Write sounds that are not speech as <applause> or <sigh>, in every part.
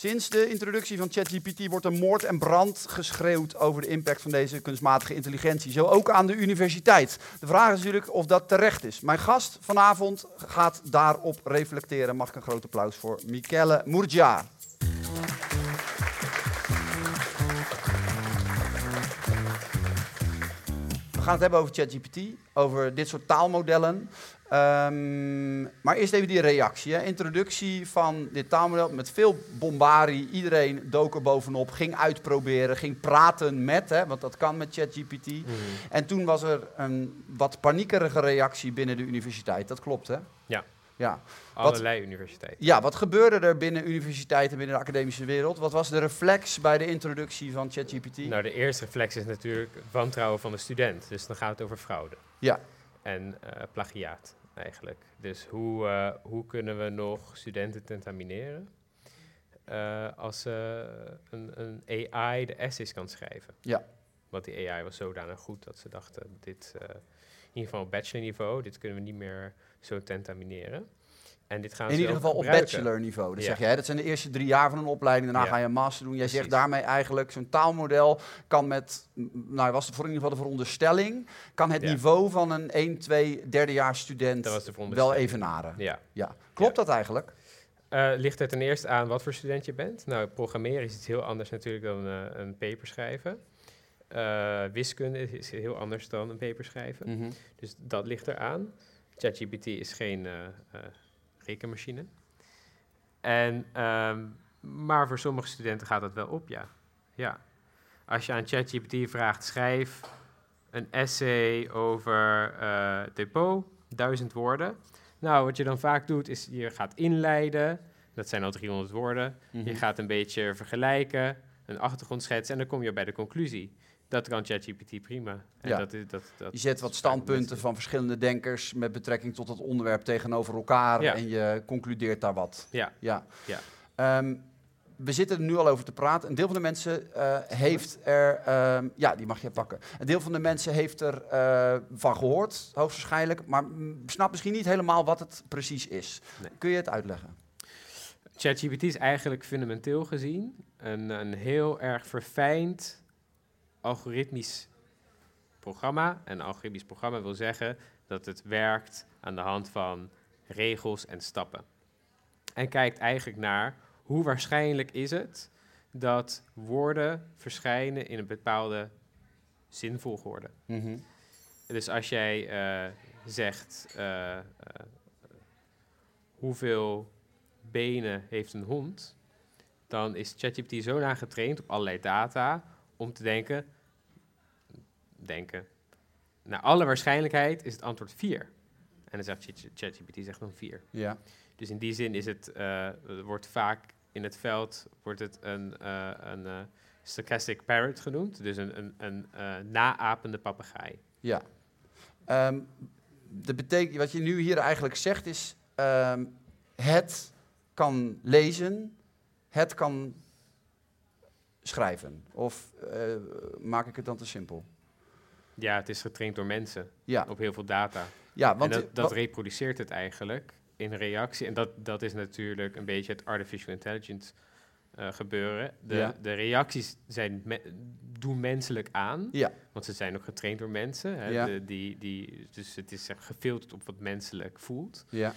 Sinds de introductie van ChatGPT wordt er moord en brand geschreeuwd over de impact van deze kunstmatige intelligentie. Zo ook aan de universiteit. De vraag is natuurlijk of dat terecht is. Mijn gast vanavond gaat daarop reflecteren. Mag ik een groot applaus voor Michele Murgia. Gaan het hebben over ChatGPT, over dit soort taalmodellen. Ehm, maar eerst even die reactie. Hè. Introductie van dit taalmodel met veel bombarie. Iedereen dook er bovenop, ging uitproberen, ging praten met, hè, want dat kan met ChatGPT. Mhm. En toen was er een wat paniekerige reactie binnen de universiteit. Dat klopt, hè? Ja. Ja. Allerlei universiteiten. ja, wat gebeurde er binnen universiteiten, binnen de academische wereld? Wat was de reflex bij de introductie van ChatGPT? Nou, de eerste reflex is natuurlijk wantrouwen van de student. Dus dan gaat het over fraude. Ja. En eh, plagiaat eigenlijk. Dus hoe, eh, hoe kunnen we nog studenten tentamineren eh, als een, een AI de essays kan schrijven? Ja. Want die AI was zodanig goed dat ze dachten, dit, in ieder geval op bachelorniveau, dit kunnen we niet meer zo tentamineren. En dit gaan In ieder geval op gebruiken. bachelorniveau. Dat Ja. zeg jij. Dat zijn de eerste drie jaar van een opleiding. Daarna Ja. ga je een master doen. Jij zegt daarmee eigenlijk zo'n taalmodel kan met, nou was het voor in ieder geval de veronderstelling, kan het Ja. niveau van een 1, 2, derdejaars student wel evenaren. Ja. Ja. Klopt dat eigenlijk? Eh, ligt er ten eerste aan wat voor student je bent? Nou, programmeren is iets heel anders natuurlijk dan eh, een paper schrijven. Eh, wiskunde is- is heel anders dan een paper schrijven. Mhm. Dus dat ligt eraan. ChatGPT is geen eh, eh, rekenmachine. En, ehm, maar voor sommige studenten gaat dat wel op, ja. ja. Als je aan ChatGPT vraagt, schrijf een essay over eh, depot, duizend woorden. Nou, wat je dan vaak doet, is je gaat inleiden. Dat zijn al 300 woorden. Mhm. Je gaat een beetje vergelijken, een achtergrond schetsen en dan kom je bij de conclusie. Dat kan ChatGPT prima. En Ja. dat, is- dat, dat Je zet wat standpunten van verschillende denkers met betrekking tot het onderwerp tegenover elkaar Ja. en je concludeert daar wat. Ja, Ja. Ja. Ehm, we zitten er nu al over te praten. Een deel van de mensen eh, heeft er, ehm, ja, die mag je pakken. Een deel van de mensen heeft er eh, van gehoord, hoogstwaarschijnlijk, maar snapt misschien niet helemaal wat het precies is. Nee. Kun je het uitleggen? ChatGPT is eigenlijk fundamenteel gezien een, een heel erg verfijnd algoritmisch programma. En een algoritmisch programma wil zeggen dat het werkt aan de hand van regels en stappen. En kijkt eigenlijk naar hoe waarschijnlijk is het dat woorden verschijnen in een bepaalde zinvolgorde. Dus als jij eh, zegt eh, eh, hoeveel benen heeft een hond, dan is ChatGPT zo nagetraind op allerlei data om te denken, denken, naar alle waarschijnlijkheid is het antwoord 4. En dan zegt Chat- ChatGPT zegt dan 4. Ja. Dus in die zin is het, eh, wordt vaak in het veld wordt het een, eh, een eh, stochastic parrot genoemd, dus een, een, een naapende papegaai. Ja. Ehm, de wat je nu hier eigenlijk zegt is, ehm, het kan lezen, het kan schrijven. Of eh, maak ik het dan te simpel? Ja, het is getraind door mensen Ja, op heel veel data. ja want en dat, dat wa- reproduceert het eigenlijk in reactie. En dat, dat is natuurlijk een beetje het artificial intelligence eh, gebeuren. De, Ja. de reacties zijn me- doen menselijk aan, ja, want ze zijn ook getraind door mensen. Hè, Ja. de, die, die, dus het is gefilterd op wat menselijk voelt. ja.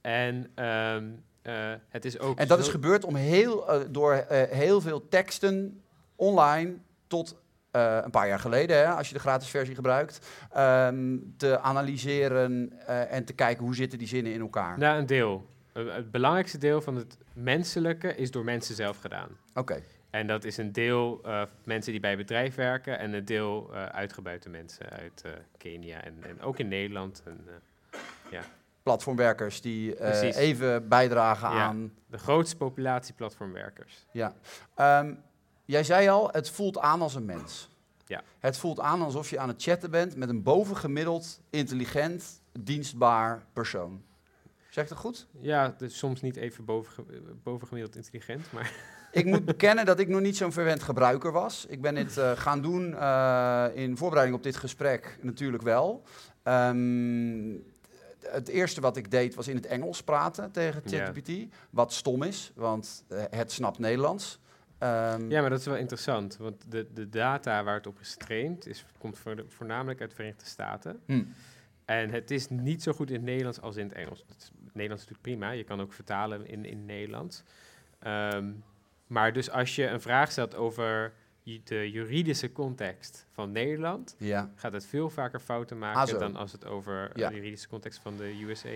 En ehm, eh, het is ook. En dat zo- is gebeurd om heel, eh, door eh, heel veel teksten online tot een paar jaar geleden, hè, als je de gratis versie gebruikt, ehm, te analyseren en te kijken hoe zitten die zinnen in elkaar. Nou, een deel. Het belangrijkste deel van het menselijke is door mensen zelf gedaan. Oké, En dat is een deel mensen die bij bedrijf werken en een deel eh uitgebuiten mensen uit Kenia en, en ook in Nederland. En, eh, platformwerkers die eh, even bijdragen Ja. aan. de grootste populatie platformwerkers. Ja. Ehm, jij zei al, het voelt aan als een mens. Ja. Het voelt aan alsof je aan het chatten bent met een bovengemiddeld, intelligent, dienstbaar persoon. Zeg dat goed? Ja, dus soms niet even boven, bovengemiddeld intelligent, maar Ik moet <laughs> bekennen dat ik nog niet zo'n verwend gebruiker was. Ik ben dit eh, gaan doen eh, in voorbereiding op dit gesprek natuurlijk wel. Ehm, het eerste wat ik deed was in het Engels praten tegen Ja. ChatGPT. Wat stom is, want eh, het snapt Nederlands. Ehm, Ja, maar dat is wel interessant, want de, de data waar het op is getraind is, komt voor- voornamelijk uit de Verenigde Staten. hm, En het is niet zo goed in het Nederlands als in het Engels. Het, is- het Nederlands is natuurlijk prima, je kan ook vertalen in, in het Nederlands. Ehm, maar dus als je een vraag stelt over de juridische context van Nederland, ja. gaat het veel vaker fouten Ah, maken zo. dan als het over eh, Ja. de juridische context van de USA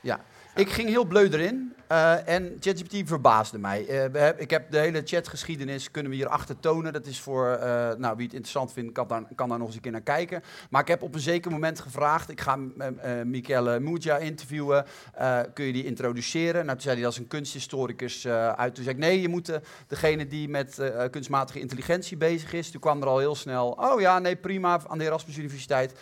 Ja, ik ging heel bleu erin eh, en ChatGPT verbaasde mij. Eh, we heb, ik heb de hele chatgeschiedenis kunnen we hierachter tonen. Dat is voor eh, nou, wie het interessant vindt, kan daar, kan daar nog eens een keer naar kijken. Maar ik heb op een zeker moment gevraagd, ik ga Michele Muja interviewen, kun je die introduceren? Nou, toen zei hij, dat is een kunsthistoricus uit. Toen zei ik, nee, je moet de, degene die met kunstmatige intelligentie bezig is. Toen kwam er al heel snel, oh ja, nee, prima, aan de Erasmus Universiteit.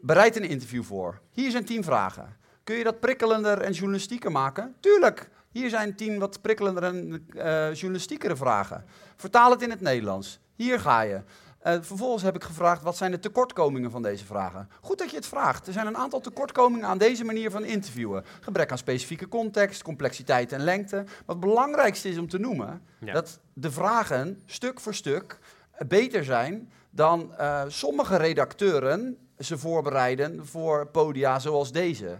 Bereid een interview voor. Hier zijn tien vragen. Kun je dat prikkelender en journalistieker maken? Tuurlijk. Hier zijn tien wat prikkelender en eh journalistiekere vragen. Vertaal het in het Nederlands. Hier ga je. Eh, vervolgens heb ik gevraagd, wat zijn de tekortkomingen van deze vragen? Goed dat je het vraagt. Er zijn een aantal tekortkomingen aan deze manier van interviewen. Gebrek aan specifieke context, complexiteit en lengte. Wat het belangrijkste is om te noemen, Ja. dat de vragen stuk voor stuk beter zijn dan eh, sommige redacteuren ze voorbereiden voor podia zoals deze.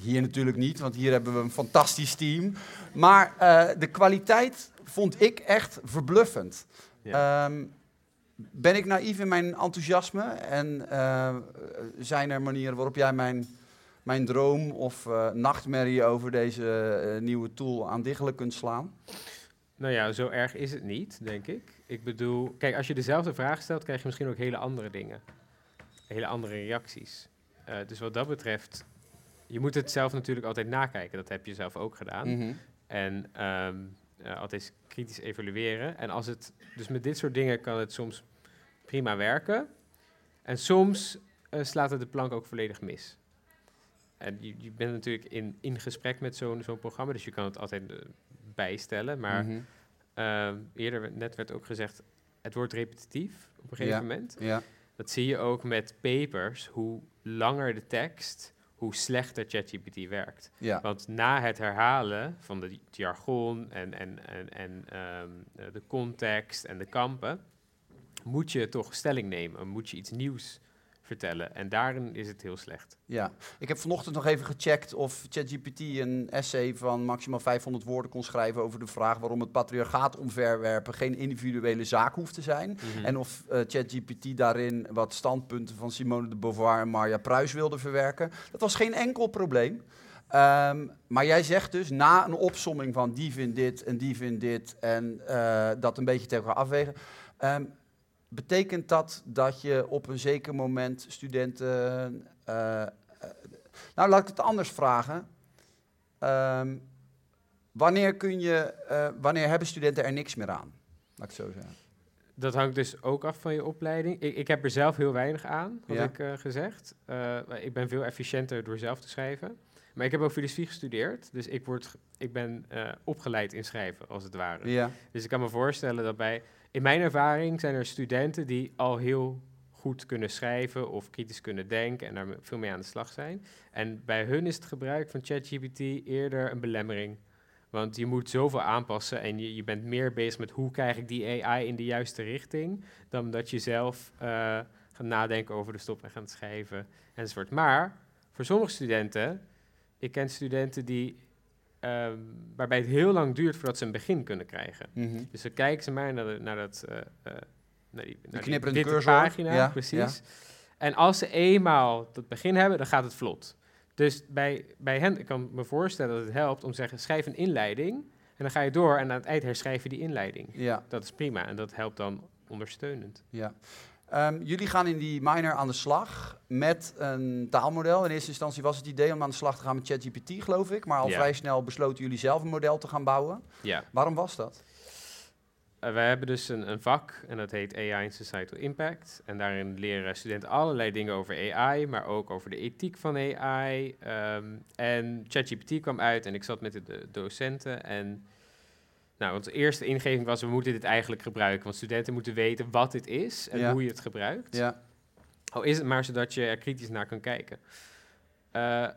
Hier natuurlijk niet, want hier hebben we een fantastisch team. Maar eh, de kwaliteit vond ik echt verbluffend. Ja. Ehm, ben ik naïef in mijn enthousiasme? En eh, zijn er manieren waarop jij mijn, mijn droom of eh, nachtmerrie over deze nieuwe tool aan diggelen kunt slaan? Nou ja, zo erg is het niet, denk ik. Ik bedoel, kijk, als je dezelfde vraag stelt, krijg je misschien ook hele andere dingen. Hele andere reacties. Dus wat dat betreft, je moet het zelf natuurlijk altijd nakijken. Dat heb je zelf ook gedaan. Mhm. En ehm, eh, altijd kritisch evalueren. En als het, dus met dit soort dingen kan het soms prima werken. En soms eh, slaat het de plank ook volledig mis. En je, je bent natuurlijk in, in gesprek met zo'n zo'n programma, dus je kan het altijd eh, bijstellen. Maar. Ehm, eerder net werd ook gezegd, het wordt repetitief op een gegeven Ja. moment. Ja, Dat zie je ook met papers, hoe langer de tekst, hoe slechter ChatGPT werkt. ja, Want na het herhalen van de jargon en, en, en, en ehm, eh, de context en de kampen, moet je toch stelling nemen, moet je iets nieuws vertellen. En daarin is het heel slecht. ja. Ik heb vanochtend nog even gecheckt of ChatGPT een essay van maximaal 500 woorden kon schrijven over de vraag waarom het patriarchaat omverwerpen geen individuele zaak hoeft te zijn. Mhm. En of eh, ChatGPT daarin wat standpunten van Simone de Beauvoir en Marja Pruis wilde verwerken. Dat was geen enkel probleem. Ehm, maar jij zegt dus na een opsomming van die vindt dit en die vindt dit en eh, dat een beetje tegen elkaar afwegen. ehm, betekent dat dat je op een zeker moment studenten. eh, eh, nou, laat ik het anders vragen. Ehm, wanneer, kun je, eh, wanneer hebben studenten er niks meer aan? Laat ik het zo zeggen. Dat hangt dus ook af van je opleiding. Ik, ik heb er zelf heel weinig aan, had Ja. ik gezegd. Ik ben veel efficiënter door zelf te schrijven. Maar ik heb ook filosofie gestudeerd, dus ik, word, ik ben opgeleid in schrijven, als het ware. Ja. Dus ik kan me voorstellen dat bij, in mijn ervaring zijn er studenten die al heel goed kunnen schrijven of kritisch kunnen denken en daar veel mee aan de slag zijn. En bij hun is het gebruik van ChatGPT eerder een belemmering. Want je moet zoveel aanpassen en je, je bent meer bezig met hoe krijg ik die AI in de juiste richting, dan dat je zelf eh, gaat nadenken over de stop en gaat schrijven enzovoort. Maar voor sommige studenten, ik ken studenten die, ehm, waarbij het heel lang duurt voordat ze een begin kunnen krijgen. Mhm. Dus dan kijken ze maar naar, de, naar dat, eh, eh, naar die, naar cursor. pagina, Ja, precies. En als ze eenmaal dat begin hebben, dan gaat het vlot. Dus bij, bij hen, ik kan me voorstellen dat het helpt om te zeggen, schrijf een inleiding. En dan ga je door en aan het eind herschrijf je die inleiding. Ja, Dat is prima en dat helpt dan ondersteunend. ja. Ehm, jullie gaan in die minor aan de slag met een taalmodel. In eerste instantie was het idee om aan de slag te gaan met ChatGPT, geloof ik. Maar al Ja. vrij snel besloten jullie zelf een model te gaan bouwen. Ja, Waarom was dat? Uh, wij hebben dus een, een vak en dat heet AI en Societal Impact. En daarin leren studenten allerlei dingen over AI, maar ook over de ethiek van AI. Ehm, en ChatGPT kwam uit en ik zat met de, de docenten. En nou, onze eerste ingeving was, we moeten dit eigenlijk gebruiken. Want studenten moeten weten wat dit is en Ja. hoe je het gebruikt. Ja, Al is het maar zodat je er kritisch naar kan kijken. Eh,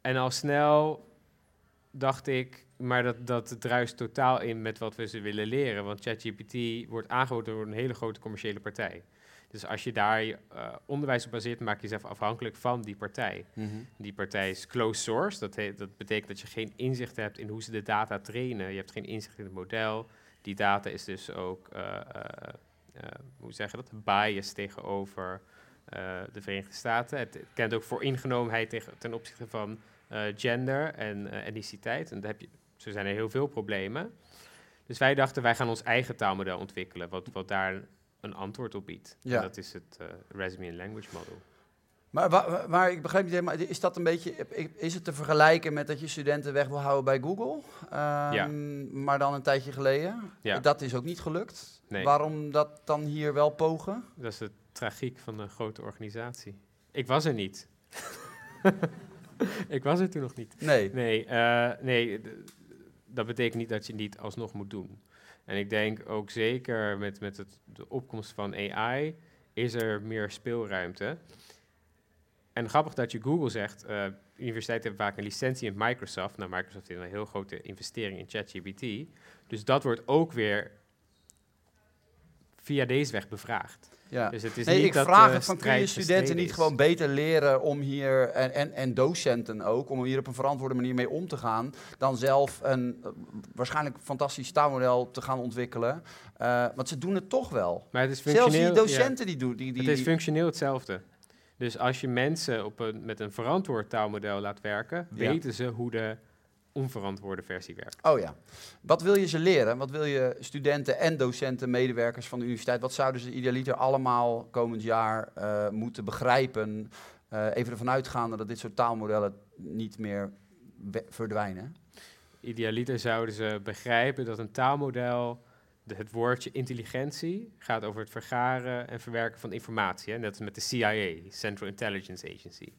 en al snel dacht ik, maar dat, dat druist totaal in met wat we ze willen leren. Want ChatGPT wordt aangeboden door een hele grote commerciële partij. Dus als je daar uh, onderwijs op baseert, maak je jezelf afhankelijk van die partij. Mhm. Die partij is closed source. Dat, dat betekent dat je geen inzicht hebt in hoe ze de data trainen. Je hebt geen inzicht in het model. Die data is dus ook, uh, uh, hoe zeg je dat, bias tegenover de Verenigde Staten. Het, kent ook voor ingenomenheid tegen, ten opzichte van gender en etniciteit. En daar heb je, zo zijn er heel veel problemen. Dus wij dachten, wij gaan ons eigen taalmodel ontwikkelen, wat, wat daar een antwoord op biedt. Ja. En dat is het uh, Resume Language Model. Maar, waar, waar, ik begrijp niet helemaal, is dat een beetje, is het te vergelijken met dat je studenten weg wil houden bij Google? Um, ja. Maar dan een tijdje geleden? Ja. Dat is ook niet gelukt. Nee. Waarom dat dan hier wel pogen? Dat is de tragiek van een grote organisatie. Ik was er niet. <laughs> ik was er toen nog niet. Nee. Nee, uh, nee dat betekent niet dat je het niet alsnog moet doen. En ik denk ook zeker met, met het, de opkomst van AI is er meer speelruimte. En grappig dat je Google zegt, uh, universiteiten hebben vaak een licentie in Microsoft. Nou, Microsoft heeft een heel grote investering in ChatGPT. Dus dat wordt ook weer via deze weg bevraagd. Ja. Dus het is nee, niet ik dat vraag het van kun je studenten niet gewoon beter leren om hier, en, en, en docenten ook, om hier op een verantwoorde manier mee om te gaan, dan zelf een uh, waarschijnlijk fantastisch taalmodel te gaan ontwikkelen. Uh, want ze doen het toch wel. Maar het is functioneel, Zelfs die docenten die doen. Die, die, het is functioneel hetzelfde. Dus als je mensen op een, met een verantwoord taalmodel laat werken, weten ze hoe de onverantwoorde versie werkt. Oh ja. Wat wil je ze leren? Wat wil je studenten en docenten, medewerkers van de universiteit, wat zouden ze idealiter allemaal komend jaar uh, moeten begrijpen? Uh, even ervan uitgaande dat dit soort taalmodellen niet meer verdwijnen. Idealiter zouden ze begrijpen dat een taalmodel, de, het woordje intelligentie, gaat over het vergaren en verwerken van informatie. Hè? Net als met de CIA, Central Intelligence Agency.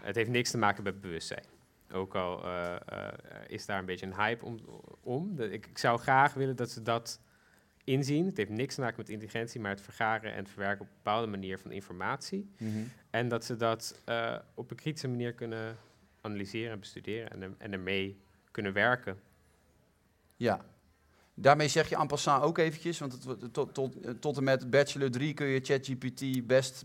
Het heeft niks te maken met bewustzijn. Ook al uh, uh, is daar een beetje een hype om. om. De, ik, ik, zou graag willen dat ze dat inzien. Het heeft niks te maken met intelligentie, maar het vergaren en het verwerken op een bepaalde manier van informatie. Mm -hmm. En dat ze dat uh, op een kritische manier kunnen analyseren en bestuderen en, en ermee kunnen werken. Ja, Daarmee zeg je en passant ook eventjes, want het, tot, tot, tot en met bachelor 3 kun je ChatGPT best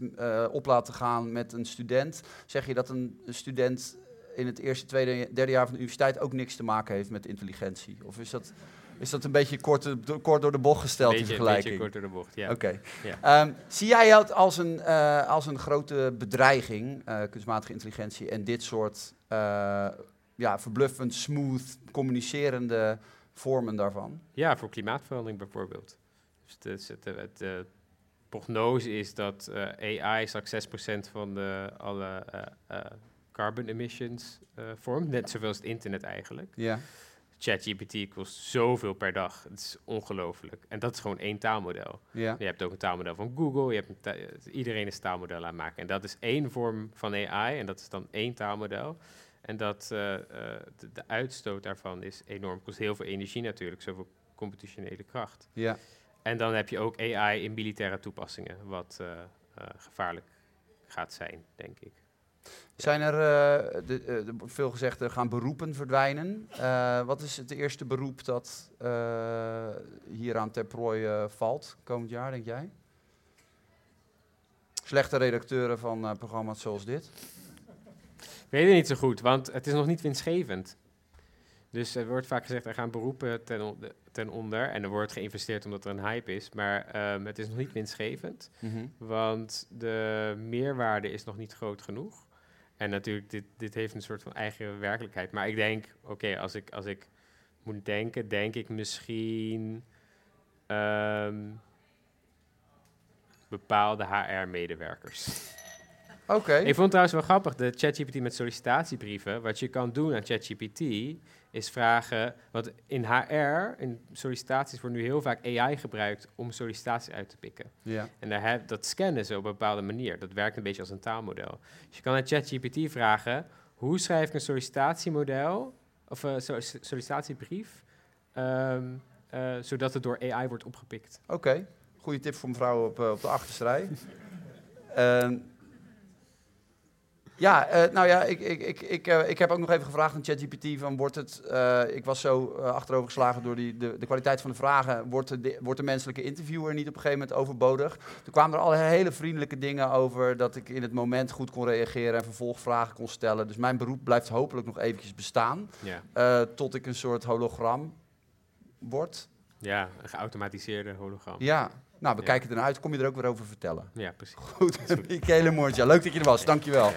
op laten gaan met een student. Zeg je dat een student in het eerste, tweede, derde jaar van de universiteit ook niks te maken heeft met intelligentie? Of is dat, is dat een beetje kort, kort door de bocht gesteld beetje, in vergelijking? Een beetje kort door de bocht, ja. Oké. Ja. Um, zie jij het als een, uh, als een grote bedreiging, uh, kunstmatige intelligentie, en dit soort uh, ja, verbluffend, smooth, communicerende vormen daarvan? Ja, voor klimaatverandering bijvoorbeeld. Dus het, het, prognose is dat AI straks 6% van de, alle carbon emissions uh, vormt. Net zoveel als het internet eigenlijk. Ja. ChatGPT kost zoveel per dag. Het is ongelooflijk. En dat is gewoon één taalmodel. Ja. Je hebt ook een taalmodel van Google. Je hebt een iedereen is taalmodel aan het maken. En dat is één vorm van AI. En dat is dan één taalmodel. En dat, uh, uh, de, de, uitstoot daarvan is enorm. Kost heel veel energie natuurlijk. Zoveel computationele kracht. Ja. En dan heb je ook AI in militaire toepassingen. Wat gevaarlijk gaat zijn, denk ik. Zijn er, uh, de, veel gezegd, er gaan beroepen verdwijnen. Uh, wat is het eerste beroep dat hieraan ter prooi valt komend jaar, denk jij? Slechte redacteuren van programma's zoals dit? Ik weet het niet zo goed, want het is nog niet winstgevend. Dus er wordt vaak gezegd, er gaan beroepen ten, on ten onder. En er wordt geïnvesteerd omdat er een hype is. Maar um, het is nog niet winstgevend. Mm -hmm. Want de meerwaarde is nog niet groot genoeg. En natuurlijk, dit, dit heeft een soort van eigen werkelijkheid. Maar ik denk, oké, als, ik, als ik moet denken, denk ik misschien um, bepaalde HR-medewerkers. Oké. Okay. Ik vond het trouwens wel grappig, de ChatGPT met sollicitatiebrieven. Wat je kan doen aan ChatGPT is vragen, want in HR, in sollicitaties wordt nu heel vaak AI gebruikt om sollicitaties uit te pikken. Ja. En daar heb, dat scannen ze op een bepaalde manier. Dat werkt een beetje als een taalmodel. Dus je kan aan ChatGPT vragen, hoe schrijf ik een sollicitatiemodel, of een uh, sollicitatiebrief, um, uh, zodat het door AI wordt opgepikt. Oké, okay. goede tip voor mevrouw op, uh, op de achterste rij. <laughs> Ja, eh, nou ja, ik, ik, ik, ik, eh, ik heb ook nog even gevraagd aan ChatGPT van wordt het, eh, ik was zo achterover geslagen door die, de, de kwaliteit van de vragen, wordt de, de- wordt de menselijke interviewer niet op een gegeven moment overbodig? Toen kwamen er al hele vriendelijke dingen over dat ik in het moment goed kon reageren en vervolgvragen kon stellen. Dus mijn beroep blijft hopelijk nog eventjes bestaan, Ja, tot ik een soort hologram word. ja een geautomatiseerde hologram. Ja, nou we Ja. kijken ernaar uit, kom je er ook weer over vertellen. Ja, precies. Goed, <laughs> Michele Moortje, leuk dat je er was, dankjewel. Ja.